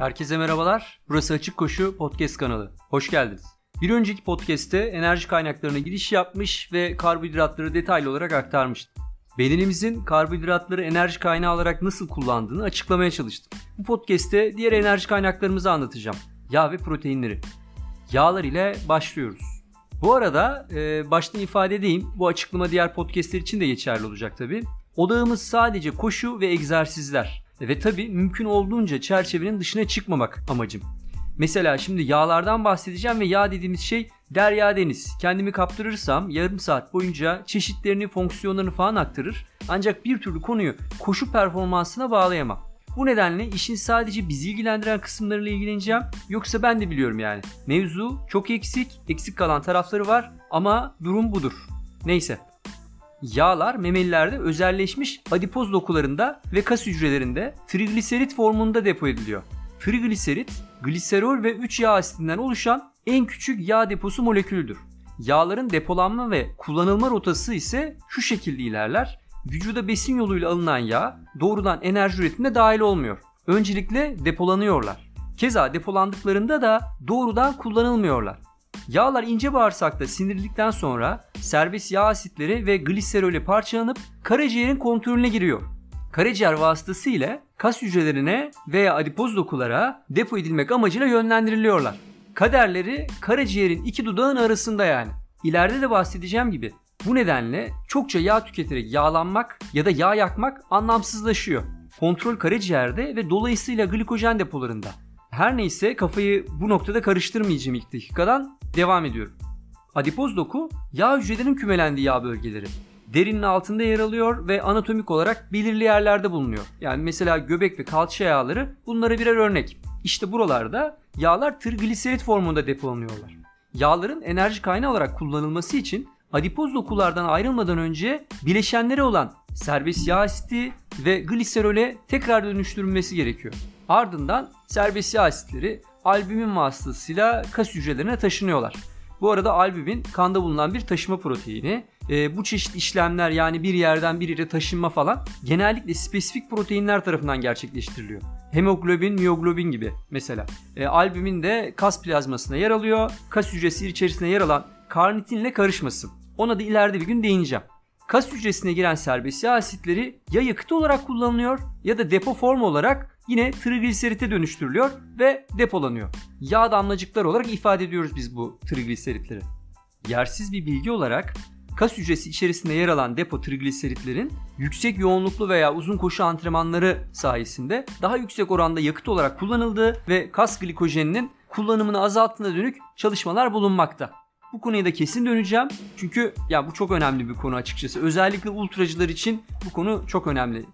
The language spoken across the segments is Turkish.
Herkese merhabalar. Burası Açık Koşu Podcast kanalı. Hoş geldiniz. Bir önceki podcast'te enerji kaynaklarına giriş yapmış ve karbonhidratları detaylı olarak aktarmıştım. Bedenimizin karbonhidratları enerji kaynağı olarak nasıl kullandığını açıklamaya çalıştım. Bu podcast'te diğer enerji kaynaklarımızı anlatacağım. Yağ ve proteinleri. Yağlar ile başlıyoruz. Bu arada e, baştan ifade edeyim. Bu açıklama diğer podcastler için de geçerli olacak tabi. Odağımız sadece koşu ve egzersizler. Ve tabi mümkün olduğunca çerçevenin dışına çıkmamak amacım. Mesela şimdi yağlardan bahsedeceğim ve yağ dediğimiz şey derya deniz. Kendimi kaptırırsam yarım saat boyunca çeşitlerini, fonksiyonlarını falan aktarır. Ancak bir türlü konuyu koşu performansına bağlayamam. Bu nedenle işin sadece bizi ilgilendiren kısımlarıyla ilgileneceğim. Yoksa ben de biliyorum yani. Mevzu çok eksik, eksik kalan tarafları var ama durum budur. Neyse. Yağlar memelilerde özelleşmiş adipoz dokularında ve kas hücrelerinde trigliserit formunda depo ediliyor. Trigliserit, gliserol ve 3 yağ asitinden oluşan en küçük yağ deposu molekülüdür. Yağların depolanma ve kullanılma rotası ise şu şekilde ilerler. Vücuda besin yoluyla alınan yağ doğrudan enerji üretimine dahil olmuyor. Öncelikle depolanıyorlar. Keza depolandıklarında da doğrudan kullanılmıyorlar. Yağlar ince bağırsakta sindirildikten sonra serbest yağ asitleri ve gliserole parçalanıp karaciğerin kontrolüne giriyor. Karaciğer vasıtasıyla kas hücrelerine veya adipoz dokulara depo edilmek amacıyla yönlendiriliyorlar. Kaderleri karaciğerin iki dudağın arasında yani. İleride de bahsedeceğim gibi. Bu nedenle çokça yağ tüketerek yağlanmak ya da yağ yakmak anlamsızlaşıyor. Kontrol karaciğerde ve dolayısıyla glikojen depolarında. Her neyse kafayı bu noktada karıştırmayacağım ilk dakikadan devam ediyorum. Adipoz doku yağ hücrelerinin kümelendiği yağ bölgeleri. Derinin altında yer alıyor ve anatomik olarak belirli yerlerde bulunuyor. Yani mesela göbek ve kalça yağları bunlara birer örnek. İşte buralarda yağlar trigliserit formunda depolanıyorlar. Yağların enerji kaynağı olarak kullanılması için adipoz dokulardan ayrılmadan önce bileşenleri olan serbest yağ asiti ve gliserole tekrar dönüştürülmesi gerekiyor. Ardından serbest yağ asitleri albümin vasıtasıyla kas hücrelerine taşınıyorlar. Bu arada albümin kanda bulunan bir taşıma proteini. E, bu çeşit işlemler yani bir yerden bir yere taşınma falan genellikle spesifik proteinler tarafından gerçekleştiriliyor. Hemoglobin, miyoglobin gibi mesela. E, albümin de kas plazmasına yer alıyor. Kas hücresi içerisinde yer alan karnitinle karışmasın. Ona da ileride bir gün değineceğim. Kas hücresine giren serbest yağ asitleri ya yakıt olarak kullanılıyor ya da depo formu olarak yine trigliserite dönüştürülüyor ve depolanıyor. Yağ damlacıklar olarak ifade ediyoruz biz bu trigliseritleri. Yersiz bir bilgi olarak kas hücresi içerisinde yer alan depo trigliseritlerin yüksek yoğunluklu veya uzun koşu antrenmanları sayesinde daha yüksek oranda yakıt olarak kullanıldığı ve kas glikojeninin kullanımını azalttığına dönük çalışmalar bulunmakta. Bu konuya da kesin döneceğim. Çünkü ya bu çok önemli bir konu açıkçası. Özellikle ultracılar için bu konu çok önemli.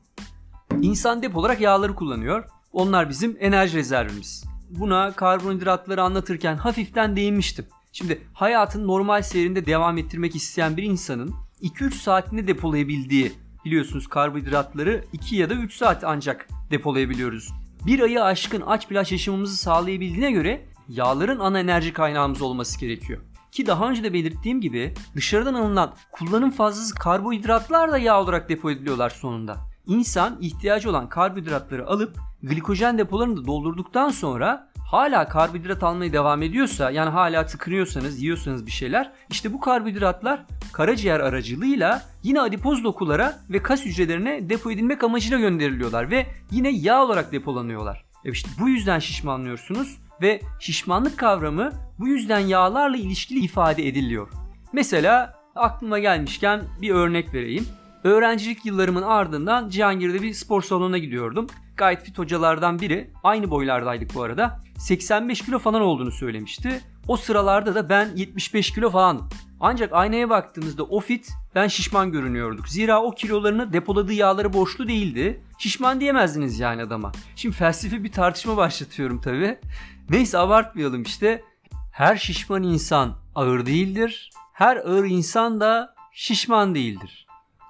İnsan depo olarak yağları kullanıyor. Onlar bizim enerji rezervimiz. Buna karbonhidratları anlatırken hafiften değinmiştim. Şimdi hayatın normal seyrinde devam ettirmek isteyen bir insanın 2-3 saatini depolayabildiği biliyorsunuz karbonhidratları 2 ya da 3 saat ancak depolayabiliyoruz. Bir ayı aşkın aç bir yaşamamızı sağlayabildiğine göre yağların ana enerji kaynağımız olması gerekiyor. Ki daha önce de belirttiğim gibi dışarıdan alınan kullanım fazlası karbonhidratlar da yağ olarak depo ediliyorlar sonunda. İnsan ihtiyacı olan karbonhidratları alıp glikojen depolarını da doldurduktan sonra hala karbonhidrat almaya devam ediyorsa yani hala tıkınıyorsanız yiyorsanız bir şeyler işte bu karbonhidratlar karaciğer aracılığıyla yine adipoz dokulara ve kas hücrelerine depo edilmek amacıyla gönderiliyorlar ve yine yağ olarak depolanıyorlar. E işte bu yüzden şişmanlıyorsunuz ve şişmanlık kavramı bu yüzden yağlarla ilişkili ifade ediliyor. Mesela aklıma gelmişken bir örnek vereyim. Öğrencilik yıllarımın ardından Cihangir'de bir spor salonuna gidiyordum. Gayet fit hocalardan biri, aynı boylardaydık bu arada. 85 kilo falan olduğunu söylemişti. O sıralarda da ben 75 kilo falan. Ancak aynaya baktığımızda o fit ben şişman görünüyorduk. Zira o kilolarını depoladığı yağları borçlu değildi. Şişman diyemezdiniz yani adama. Şimdi felsefi bir tartışma başlatıyorum tabi. Neyse abartmayalım işte. Her şişman insan ağır değildir. Her ağır insan da şişman değildir.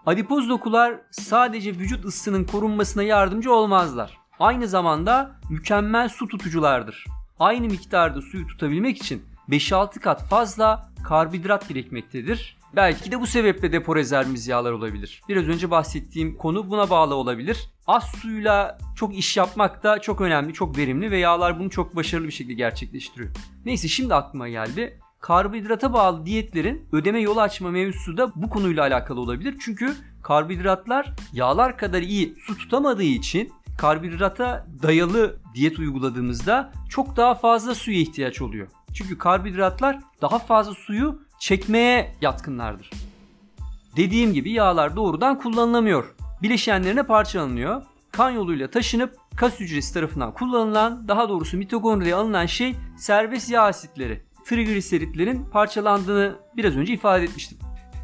Adipoz dokular sadece vücut ısısının korunmasına yardımcı olmazlar. Aynı zamanda mükemmel su tutuculardır. Aynı miktarda suyu tutabilmek için 5-6 kat fazla karbonhidrat gerekmektedir. Belki de bu sebeple depo rezervimiz yağlar olabilir. Biraz önce bahsettiğim konu buna bağlı olabilir. Az suyla çok iş yapmak da çok önemli, çok verimli ve yağlar bunu çok başarılı bir şekilde gerçekleştiriyor. Neyse şimdi aklıma geldi. Karbonhidrata bağlı diyetlerin ödeme yolu açma mevzusu da bu konuyla alakalı olabilir. Çünkü karbonhidratlar yağlar kadar iyi su tutamadığı için karbonhidrata dayalı diyet uyguladığımızda çok daha fazla suya ihtiyaç oluyor. Çünkü karbonhidratlar daha fazla suyu çekmeye yatkınlardır. Dediğim gibi yağlar doğrudan kullanılamıyor. Bileşenlerine parçalanıyor. Kan yoluyla taşınıp kas hücresi tarafından kullanılan, daha doğrusu mitokondriye alınan şey serbest yağ asitleri. Trigliseritlerin parçalandığını biraz önce ifade etmiştim.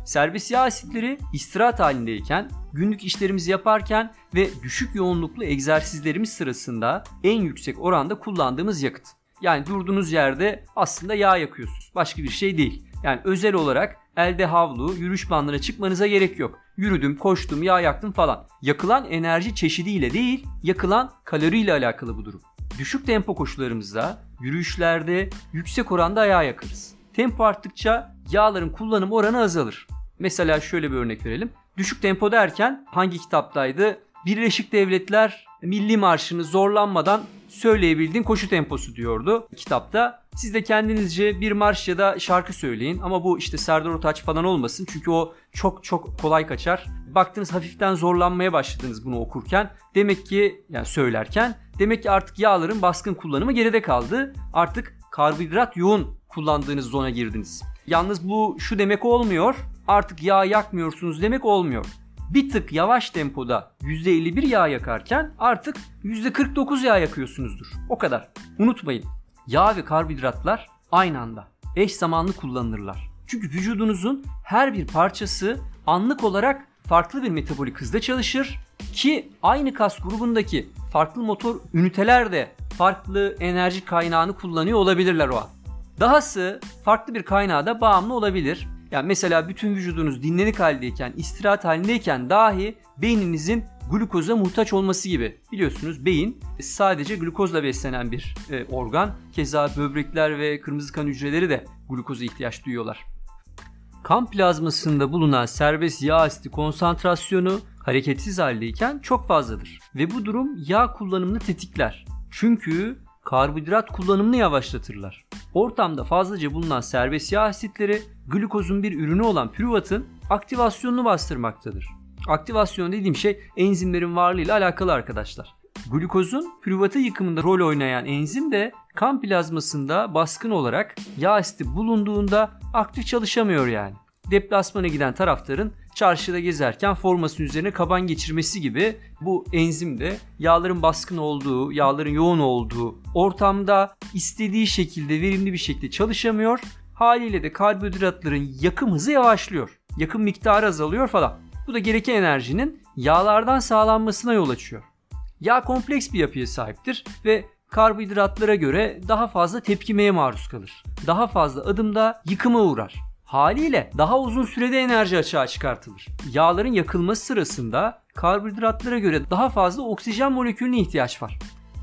Serbest yağ asitleri istirahat halindeyken, günlük işlerimizi yaparken ve düşük yoğunluklu egzersizlerimiz sırasında en yüksek oranda kullandığımız yakıt. Yani durduğunuz yerde aslında yağ yakıyorsunuz. Başka bir şey değil. Yani özel olarak elde havlu, yürüyüş bandına çıkmanıza gerek yok. Yürüdüm, koştum, yağ yaktım falan. Yakılan enerji çeşidiyle değil, yakılan kaloriyle alakalı bu durum. Düşük tempo koşularımızda, yürüyüşlerde yüksek oranda yağ yakarız. Tempo arttıkça yağların kullanım oranı azalır. Mesela şöyle bir örnek verelim. Düşük tempo derken hangi kitaptaydı? Birleşik Devletler Milli Marşı'nı zorlanmadan söyleyebildiğin koşu temposu diyordu kitapta. Siz de kendinizce bir marş ya da şarkı söyleyin ama bu işte Serdar Ortaç falan olmasın çünkü o çok çok kolay kaçar. Baktınız hafiften zorlanmaya başladınız bunu okurken. Demek ki yani söylerken demek ki artık yağların baskın kullanımı geride kaldı. Artık karbonhidrat yoğun kullandığınız zona girdiniz. Yalnız bu şu demek olmuyor. Artık yağ yakmıyorsunuz demek olmuyor bir tık yavaş tempoda %51 yağ yakarken artık %49 yağ yakıyorsunuzdur. O kadar. Unutmayın. Yağ ve karbonhidratlar aynı anda eş zamanlı kullanılırlar. Çünkü vücudunuzun her bir parçası anlık olarak farklı bir metabolik hızda çalışır ki aynı kas grubundaki farklı motor üniteler de farklı enerji kaynağını kullanıyor olabilirler o an. Dahası farklı bir kaynağa da bağımlı olabilir. Yani mesela bütün vücudunuz dinlenik haldeyken, istirahat halindeyken dahi beyninizin glukoza muhtaç olması gibi. Biliyorsunuz beyin sadece glukozla beslenen bir e, organ. Keza böbrekler ve kırmızı kan hücreleri de glukoza ihtiyaç duyuyorlar. Kan plazmasında bulunan serbest yağ asidi konsantrasyonu hareketsiz haldeyken çok fazladır. Ve bu durum yağ kullanımını tetikler. Çünkü karbonhidrat kullanımını yavaşlatırlar. Ortamda fazlaca bulunan serbest yağ asitleri glukozun bir ürünü olan pürüvatın aktivasyonunu bastırmaktadır. Aktivasyon dediğim şey enzimlerin varlığıyla alakalı arkadaşlar. Glukozun pürüvatı yıkımında rol oynayan enzim de kan plazmasında baskın olarak yağ asiti bulunduğunda aktif çalışamıyor yani. Deplasmana giden taraftarın çarşıda gezerken formasının üzerine kaban geçirmesi gibi bu enzim de yağların baskın olduğu, yağların yoğun olduğu ortamda istediği şekilde verimli bir şekilde çalışamıyor. Haliyle de karbonhidratların yakım hızı yavaşlıyor. Yakım miktarı azalıyor falan. Bu da gereken enerjinin yağlardan sağlanmasına yol açıyor. Yağ kompleks bir yapıya sahiptir ve karbonhidratlara göre daha fazla tepkimeye maruz kalır. Daha fazla adımda yıkıma uğrar. Haliyle daha uzun sürede enerji açığa çıkartılır. Yağların yakılması sırasında karbonhidratlara göre daha fazla oksijen molekülüne ihtiyaç var.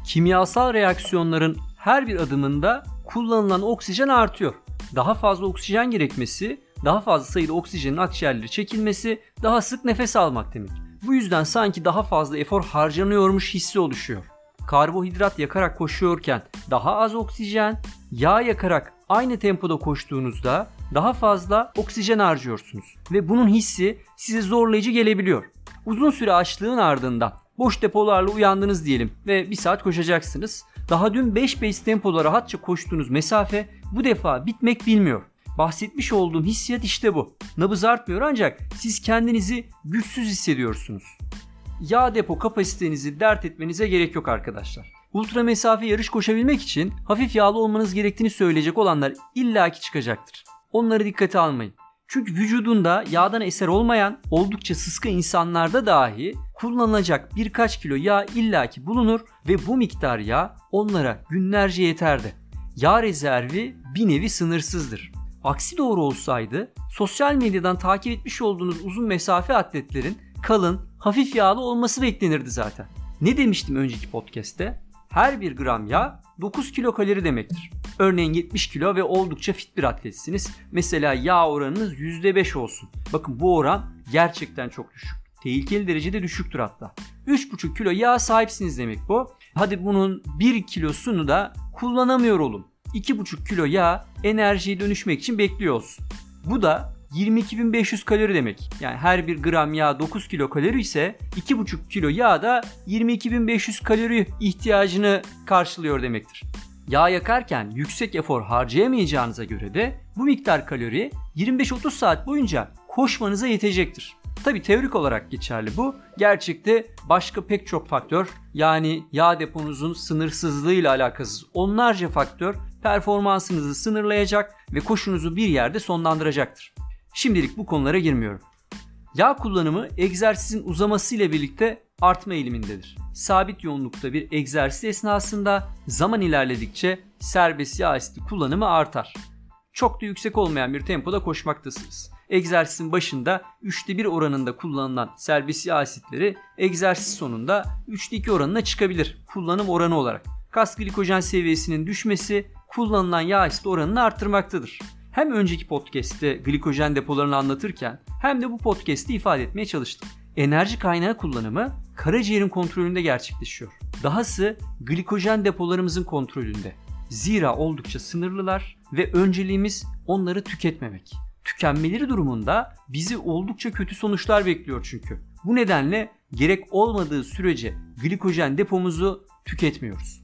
Kimyasal reaksiyonların her bir adımında kullanılan oksijen artıyor. Daha fazla oksijen gerekmesi, daha fazla sayıda oksijenin akciğerlere çekilmesi, daha sık nefes almak demek. Bu yüzden sanki daha fazla efor harcanıyormuş hissi oluşuyor. Karbohidrat yakarak koşuyorken daha az oksijen, yağ yakarak aynı tempoda koştuğunuzda daha fazla oksijen harcıyorsunuz ve bunun hissi size zorlayıcı gelebiliyor. Uzun süre açlığın ardından boş depolarla uyandınız diyelim ve bir saat koşacaksınız. Daha dün 5 pace tempoda rahatça koştuğunuz mesafe bu defa bitmek bilmiyor. Bahsetmiş olduğum hissiyat işte bu. Nabız artmıyor ancak siz kendinizi güçsüz hissediyorsunuz. Yağ depo kapasitenizi dert etmenize gerek yok arkadaşlar. Ultra mesafe yarış koşabilmek için hafif yağlı olmanız gerektiğini söyleyecek olanlar illaki çıkacaktır. Onları dikkate almayın. Çünkü vücudunda yağdan eser olmayan oldukça sıskı insanlarda dahi kullanılacak birkaç kilo yağ illaki bulunur ve bu miktar yağ onlara günlerce yeterdi. Yağ rezervi bir nevi sınırsızdır. Aksi doğru olsaydı sosyal medyadan takip etmiş olduğunuz uzun mesafe atletlerin kalın, hafif yağlı olması beklenirdi zaten. Ne demiştim önceki podcast'te? Her bir gram yağ 9 kilokalori demektir. Örneğin 70 kilo ve oldukça fit bir atletsiniz. Mesela yağ oranınız %5 olsun. Bakın bu oran gerçekten çok düşük. Tehlikeli derecede düşüktür hatta. 3,5 kilo yağ sahipsiniz demek bu. Hadi bunun 1 kilosunu da kullanamıyor olun. 2,5 kilo yağ enerjiye dönüşmek için bekliyor olsun. Bu da 22.500 kalori demek. Yani her bir gram yağ 9 kilo kalori ise 2,5 kilo yağ da 22.500 kalori ihtiyacını karşılıyor demektir. Yağ yakarken yüksek efor harcayamayacağınıza göre de bu miktar kalori 25-30 saat boyunca koşmanıza yetecektir. Tabi teorik olarak geçerli bu. Gerçekte başka pek çok faktör yani yağ deponuzun sınırsızlığıyla alakasız onlarca faktör performansınızı sınırlayacak ve koşunuzu bir yerde sonlandıracaktır. Şimdilik bu konulara girmiyorum. Yağ kullanımı egzersizin uzaması ile birlikte artma eğilimindedir. Sabit yoğunlukta bir egzersiz esnasında zaman ilerledikçe serbest yağ asidi kullanımı artar. Çok da yüksek olmayan bir tempoda koşmaktasınız. Egzersizin başında 3'te 1 oranında kullanılan serbest yağ asitleri egzersiz sonunda 3'te 2 oranına çıkabilir kullanım oranı olarak. Kas glikojen seviyesinin düşmesi kullanılan yağ asit oranını arttırmaktadır. Hem önceki podcast'te glikojen depolarını anlatırken hem de bu podcast'te ifade etmeye çalıştım. Enerji kaynağı kullanımı karaciğerin kontrolünde gerçekleşiyor. Dahası glikojen depolarımızın kontrolünde. Zira oldukça sınırlılar ve önceliğimiz onları tüketmemek. Tükenmeleri durumunda bizi oldukça kötü sonuçlar bekliyor çünkü. Bu nedenle gerek olmadığı sürece glikojen depomuzu tüketmiyoruz.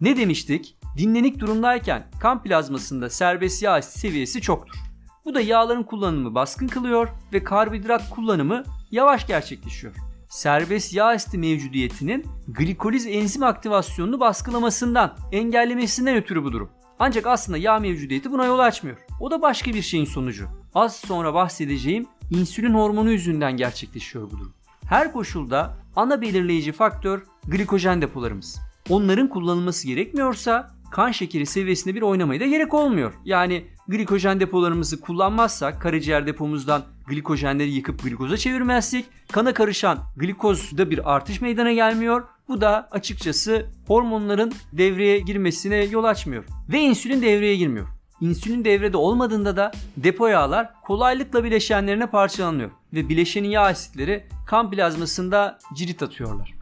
Ne demiştik? Dinlenik durumdayken kan plazmasında serbest yağ seviyesi çoktur. Bu da yağların kullanımı baskın kılıyor ve karbonhidrat kullanımı yavaş gerçekleşiyor. Serbest yağ asidi mevcudiyetinin glikoliz enzim aktivasyonunu baskılamasından, engellemesinden ötürü bu durum. Ancak aslında yağ mevcudiyeti buna yol açmıyor. O da başka bir şeyin sonucu. Az sonra bahsedeceğim insülin hormonu yüzünden gerçekleşiyor bu durum. Her koşulda ana belirleyici faktör glikojen depolarımız. Onların kullanılması gerekmiyorsa kan şekeri seviyesinde bir oynamaya da gerek olmuyor. Yani glikojen depolarımızı kullanmazsak karaciğer depomuzdan glikojenleri yıkıp glikoza çevirmezsek kana karışan glikozda bir artış meydana gelmiyor. Bu da açıkçası hormonların devreye girmesine yol açmıyor. Ve insülin devreye girmiyor. İnsülin devrede olmadığında da depo yağlar kolaylıkla bileşenlerine parçalanıyor ve bileşenin yağ asitleri kan plazmasında cirit atıyorlar.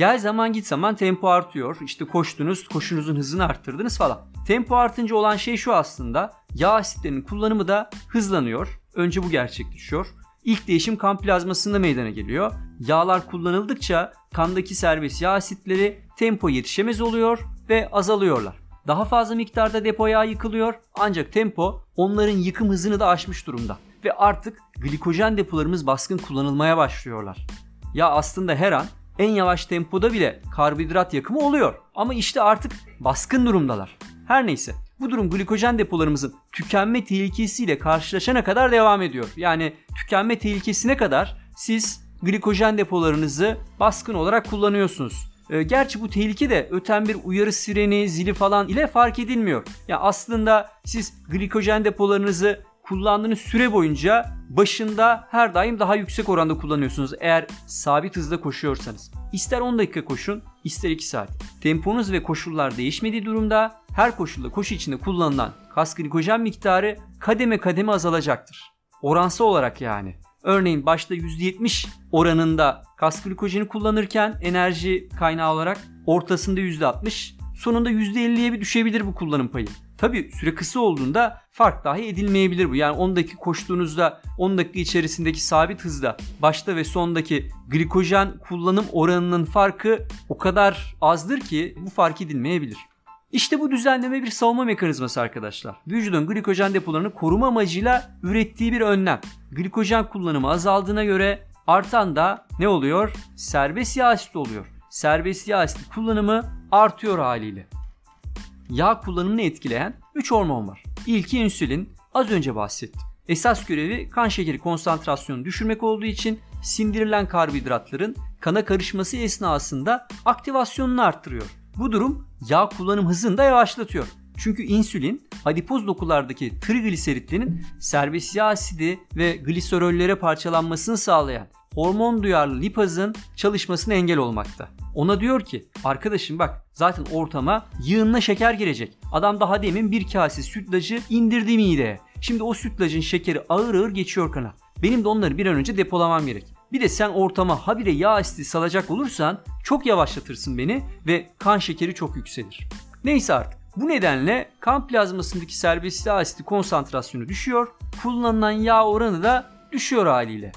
Gel zaman git zaman tempo artıyor. İşte koştunuz, koşunuzun hızını arttırdınız falan. Tempo artınca olan şey şu aslında. Yağ asitlerinin kullanımı da hızlanıyor. Önce bu gerçekleşiyor. İlk değişim kan plazmasında meydana geliyor. Yağlar kullanıldıkça kandaki serbest yağ asitleri tempo yetişemez oluyor ve azalıyorlar. Daha fazla miktarda depo yağ yıkılıyor ancak tempo onların yıkım hızını da aşmış durumda. Ve artık glikojen depolarımız baskın kullanılmaya başlıyorlar. Ya aslında her an en yavaş tempoda bile karbonhidrat yakımı oluyor. Ama işte artık baskın durumdalar. Her neyse bu durum glikojen depolarımızın tükenme tehlikesiyle karşılaşana kadar devam ediyor. Yani tükenme tehlikesine kadar siz glikojen depolarınızı baskın olarak kullanıyorsunuz. E, gerçi bu tehlike de öten bir uyarı sireni, zili falan ile fark edilmiyor. Ya yani aslında siz glikojen depolarınızı kullandığınız süre boyunca başında her daim daha yüksek oranda kullanıyorsunuz eğer sabit hızda koşuyorsanız. İster 10 dakika koşun, ister 2 saat. Temponuz ve koşullar değişmediği durumda her koşulda koşu içinde kullanılan kas glikojen miktarı kademe kademe azalacaktır. Oransal olarak yani. Örneğin başta %70 oranında kas glikojeni kullanırken enerji kaynağı olarak ortasında %60, sonunda %50'ye bir düşebilir bu kullanım payı. Tabi süre kısa olduğunda fark dahi edilmeyebilir bu. Yani 10 dakika koştuğunuzda 10 dakika içerisindeki sabit hızda başta ve sondaki glikojen kullanım oranının farkı o kadar azdır ki bu fark edilmeyebilir. İşte bu düzenleme bir savunma mekanizması arkadaşlar. Vücudun glikojen depolarını koruma amacıyla ürettiği bir önlem. Glikojen kullanımı azaldığına göre artan da ne oluyor? Serbest yağ asidi oluyor. Serbest yağ asidi kullanımı artıyor haliyle yağ kullanımını etkileyen 3 hormon var. İlki insülin, az önce bahsettim. Esas görevi kan şekeri konsantrasyonunu düşürmek olduğu için sindirilen karbonhidratların kana karışması esnasında aktivasyonunu arttırıyor. Bu durum yağ kullanım hızını da yavaşlatıyor. Çünkü insülin adipoz dokulardaki trigliseritlerin serbest yağ asidi ve gliserollere parçalanmasını sağlayan hormon duyarlı lipazın çalışmasına engel olmakta. Ona diyor ki arkadaşım bak zaten ortama yığınla şeker girecek. Adam daha demin bir kase sütlacı indirdi mideye. Şimdi o sütlacın şekeri ağır ağır geçiyor kana. Benim de onları bir an önce depolamam gerek. Bir de sen ortama habire yağ asidi salacak olursan çok yavaşlatırsın beni ve kan şekeri çok yükselir. Neyse artık. Bu nedenle kan plazmasındaki serbest yağ asidi konsantrasyonu düşüyor. Kullanılan yağ oranı da düşüyor haliyle.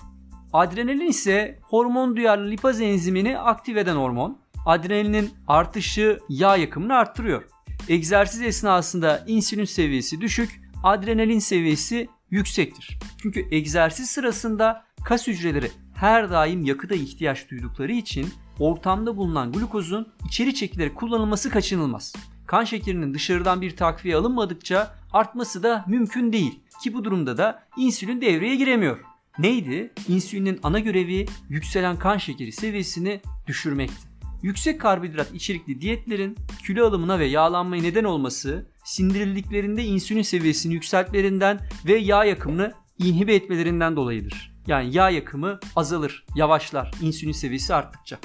Adrenalin ise hormon duyarlı lipaz enzimini aktif eden hormon. Adrenalinin artışı yağ yakımını arttırıyor. Egzersiz esnasında insülin seviyesi düşük, adrenalin seviyesi yüksektir. Çünkü egzersiz sırasında kas hücreleri her daim yakıta ihtiyaç duydukları için ortamda bulunan glukozun içeri çekilerek kullanılması kaçınılmaz. Kan şekerinin dışarıdan bir takviye alınmadıkça artması da mümkün değil ki bu durumda da insülin devreye giremiyor. Neydi? İnsülinin ana görevi yükselen kan şekeri seviyesini düşürmekti. Yüksek karbonhidrat içerikli diyetlerin kilo alımına ve yağlanmaya neden olması sindirildiklerinde insülin seviyesini yükseltlerinden ve yağ yakımını inhibe etmelerinden dolayıdır. Yani yağ yakımı azalır, yavaşlar insülin seviyesi arttıkça.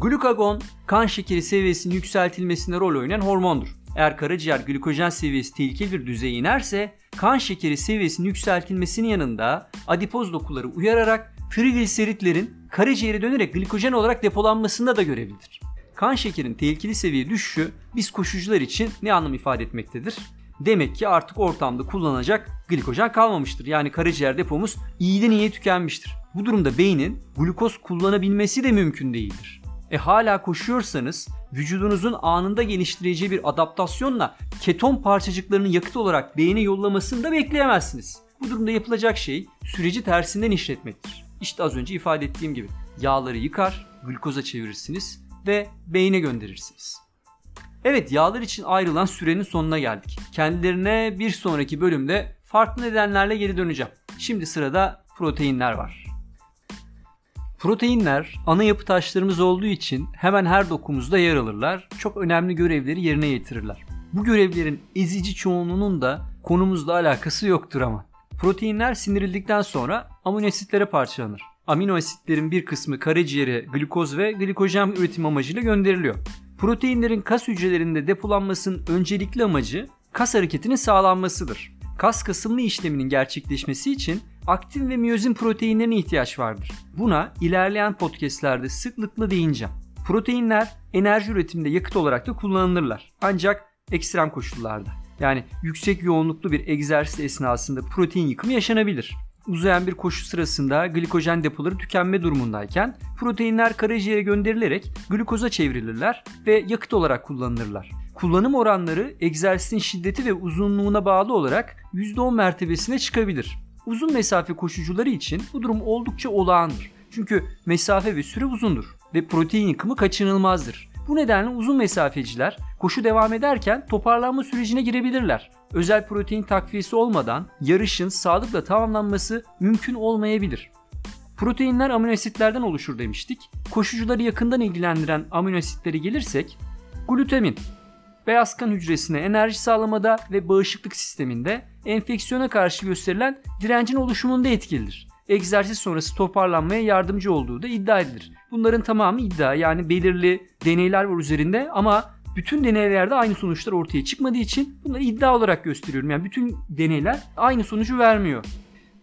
Glukagon kan şekeri seviyesinin yükseltilmesine rol oynayan hormondur. Eğer karaciğer glikojen seviyesi tehlikeli bir düzeye inerse kan şekeri seviyesinin yükseltilmesinin yanında adipoz dokuları uyararak trigliseritlerin karaciğere dönerek glikojen olarak depolanmasında da görevlidir. Kan şekerin tehlikeli seviye düşüşü biz koşucular için ne anlam ifade etmektedir? Demek ki artık ortamda kullanacak glikojen kalmamıştır. Yani karaciğer depomuz iyiden iyiye tükenmiştir. Bu durumda beynin glukoz kullanabilmesi de mümkün değildir. E hala koşuyorsanız vücudunuzun anında geliştireceği bir adaptasyonla keton parçacıklarının yakıt olarak beyine yollamasını da bekleyemezsiniz. Bu durumda yapılacak şey süreci tersinden işletmektir. İşte az önce ifade ettiğim gibi yağları yıkar, glukoza çevirirsiniz ve beyine gönderirsiniz. Evet yağlar için ayrılan sürenin sonuna geldik. Kendilerine bir sonraki bölümde farklı nedenlerle geri döneceğim. Şimdi sırada proteinler var. Proteinler ana yapı taşlarımız olduğu için hemen her dokumuzda yer alırlar. Çok önemli görevleri yerine getirirler. Bu görevlerin ezici çoğunluğunun da konumuzla alakası yoktur ama. Proteinler sindirildikten sonra amino asitlere parçalanır. Amino asitlerin bir kısmı karaciğere glikoz ve glikojen üretim amacıyla gönderiliyor. Proteinlerin kas hücrelerinde depolanmasının öncelikli amacı kas hareketinin sağlanmasıdır. Kas kasılma işleminin gerçekleşmesi için aktin ve miyozin proteinlerine ihtiyaç vardır. Buna ilerleyen podcastlerde sıklıkla değineceğim. Proteinler enerji üretiminde yakıt olarak da kullanılırlar. Ancak ekstrem koşullarda. Yani yüksek yoğunluklu bir egzersiz esnasında protein yıkımı yaşanabilir. Uzayan bir koşu sırasında glikojen depoları tükenme durumundayken proteinler karaciğere gönderilerek glukoza çevrilirler ve yakıt olarak kullanılırlar. Kullanım oranları egzersizin şiddeti ve uzunluğuna bağlı olarak %10 mertebesine çıkabilir. Uzun mesafe koşucuları için bu durum oldukça olağandır. Çünkü mesafe ve süre uzundur ve protein yıkımı kaçınılmazdır. Bu nedenle uzun mesafeciler koşu devam ederken toparlanma sürecine girebilirler. Özel protein takviyesi olmadan yarışın sağlıkla tamamlanması mümkün olmayabilir. Proteinler amino asitlerden oluşur demiştik. Koşucuları yakından ilgilendiren amino asitlere gelirsek glutamin beyaz kan hücresine enerji sağlamada ve bağışıklık sisteminde enfeksiyona karşı gösterilen direncin oluşumunda etkilidir. Egzersiz sonrası toparlanmaya yardımcı olduğu da iddia edilir. Bunların tamamı iddia yani belirli deneyler var üzerinde ama bütün deneylerde aynı sonuçlar ortaya çıkmadığı için bunları iddia olarak gösteriyorum. Yani bütün deneyler aynı sonucu vermiyor.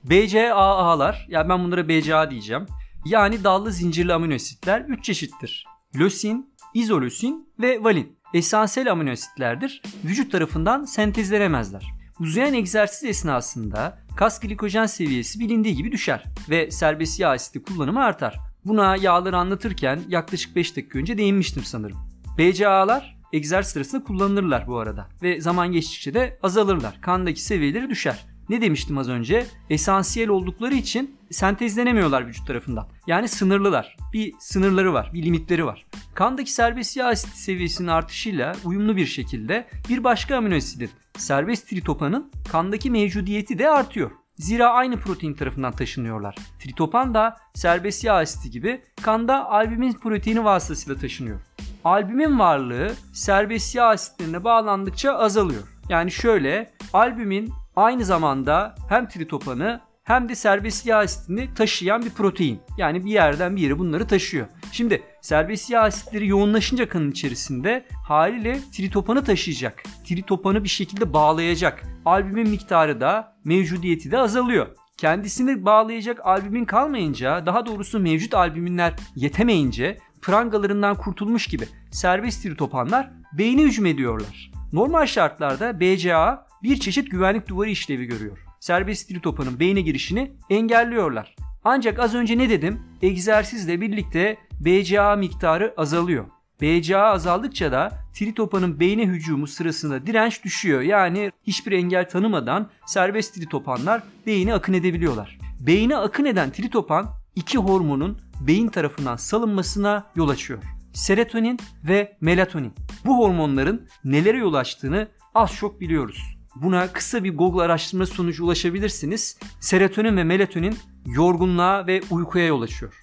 BCAA'lar, yani ben bunlara BCA diyeceğim. Yani dallı zincirli amino asitler 3 çeşittir. Lösin, izolösin ve valin. Esansiyel amino asitlerdir. Vücut tarafından sentezlenemezler. Uzayan egzersiz esnasında kas glikojen seviyesi bilindiği gibi düşer ve serbest yağ asidi kullanımı artar. Buna yağları anlatırken yaklaşık 5 dakika önce değinmiştim sanırım. BCA'lar egzersiz sırasında kullanılırlar bu arada ve zaman geçtikçe de azalırlar. Kandaki seviyeleri düşer. Ne demiştim az önce? Esansiyel oldukları için sentezlenemiyorlar vücut tarafından. Yani sınırlılar. Bir sınırları var, bir limitleri var. Kandaki serbest yağ asidi seviyesinin artışıyla uyumlu bir şekilde bir başka amino asidin serbest tritopanın kandaki mevcudiyeti de artıyor. Zira aynı protein tarafından taşınıyorlar. Tritopan da serbest yağ asidi gibi kanda albumin proteini vasıtasıyla taşınıyor. Albumin varlığı serbest yağ asitlerine bağlandıkça azalıyor. Yani şöyle albumin aynı zamanda hem tritopanı hem de serbest yağ asitini taşıyan bir protein. Yani bir yerden bir yere bunları taşıyor. Şimdi serbest yağ asitleri yoğunlaşınca kanın içerisinde haliyle tritopanı taşıyacak. Tritopanı bir şekilde bağlayacak. Albümin miktarı da mevcudiyeti de azalıyor. Kendisini bağlayacak albümin kalmayınca, daha doğrusu mevcut albüminler yetemeyince prangalarından kurtulmuş gibi serbest tritopanlar beyne hücum ediyorlar. Normal şartlarda BCA bir çeşit güvenlik duvarı işlevi görüyor. Serbest tritopanın beyne girişini engelliyorlar. Ancak az önce ne dedim? Egzersizle birlikte BCA miktarı azalıyor. BCA azaldıkça da tritopanın beyne hücumu sırasında direnç düşüyor. Yani hiçbir engel tanımadan serbest tritopanlar beyine akın edebiliyorlar. Beyine akın eden tritopan iki hormonun beyin tarafından salınmasına yol açıyor. Serotonin ve melatonin. Bu hormonların nelere yol açtığını az çok biliyoruz. Buna kısa bir Google araştırma sonucu ulaşabilirsiniz. Serotonin ve melatonin yorgunluğa ve uykuya yol açıyor.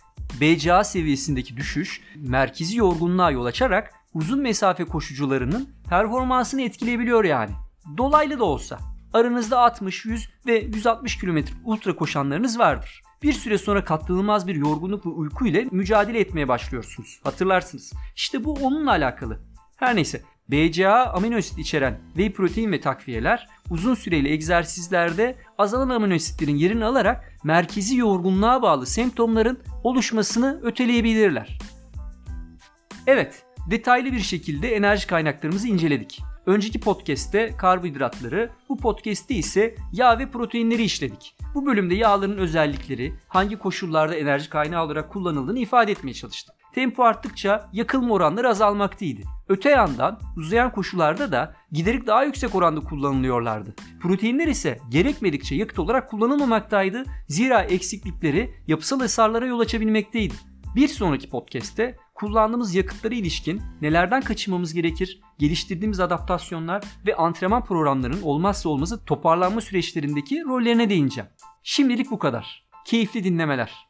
BCA seviyesindeki düşüş merkezi yorgunluğa yol açarak uzun mesafe koşucularının performansını etkileyebiliyor yani. Dolaylı da olsa. Aranızda 60, 100 ve 160 km ultra koşanlarınız vardır. Bir süre sonra katlanılmaz bir yorgunluk ve uyku ile mücadele etmeye başlıyorsunuz. Hatırlarsınız. İşte bu onunla alakalı. Her neyse BCA amino asit içeren whey protein ve takviyeler uzun süreli egzersizlerde azalan amino asitlerin yerini alarak merkezi yorgunluğa bağlı semptomların oluşmasını öteleyebilirler. Evet, detaylı bir şekilde enerji kaynaklarımızı inceledik. Önceki podcast'te karbonhidratları, bu podcast'te ise yağ ve proteinleri işledik. Bu bölümde yağların özellikleri, hangi koşullarda enerji kaynağı olarak kullanıldığını ifade etmeye çalıştım. Tempo arttıkça yakılma oranları azalmaktaydı. Öte yandan uzayan koşullarda da giderek daha yüksek oranda kullanılıyorlardı. Proteinler ise gerekmedikçe yakıt olarak kullanılmamaktaydı. Zira eksiklikleri yapısal hasarlara yol açabilmekteydi. Bir sonraki podcast'te kullandığımız yakıtlara ilişkin nelerden kaçınmamız gerekir, geliştirdiğimiz adaptasyonlar ve antrenman programlarının olmazsa olmazı toparlanma süreçlerindeki rollerine değineceğim. Şimdilik bu kadar. Keyifli dinlemeler.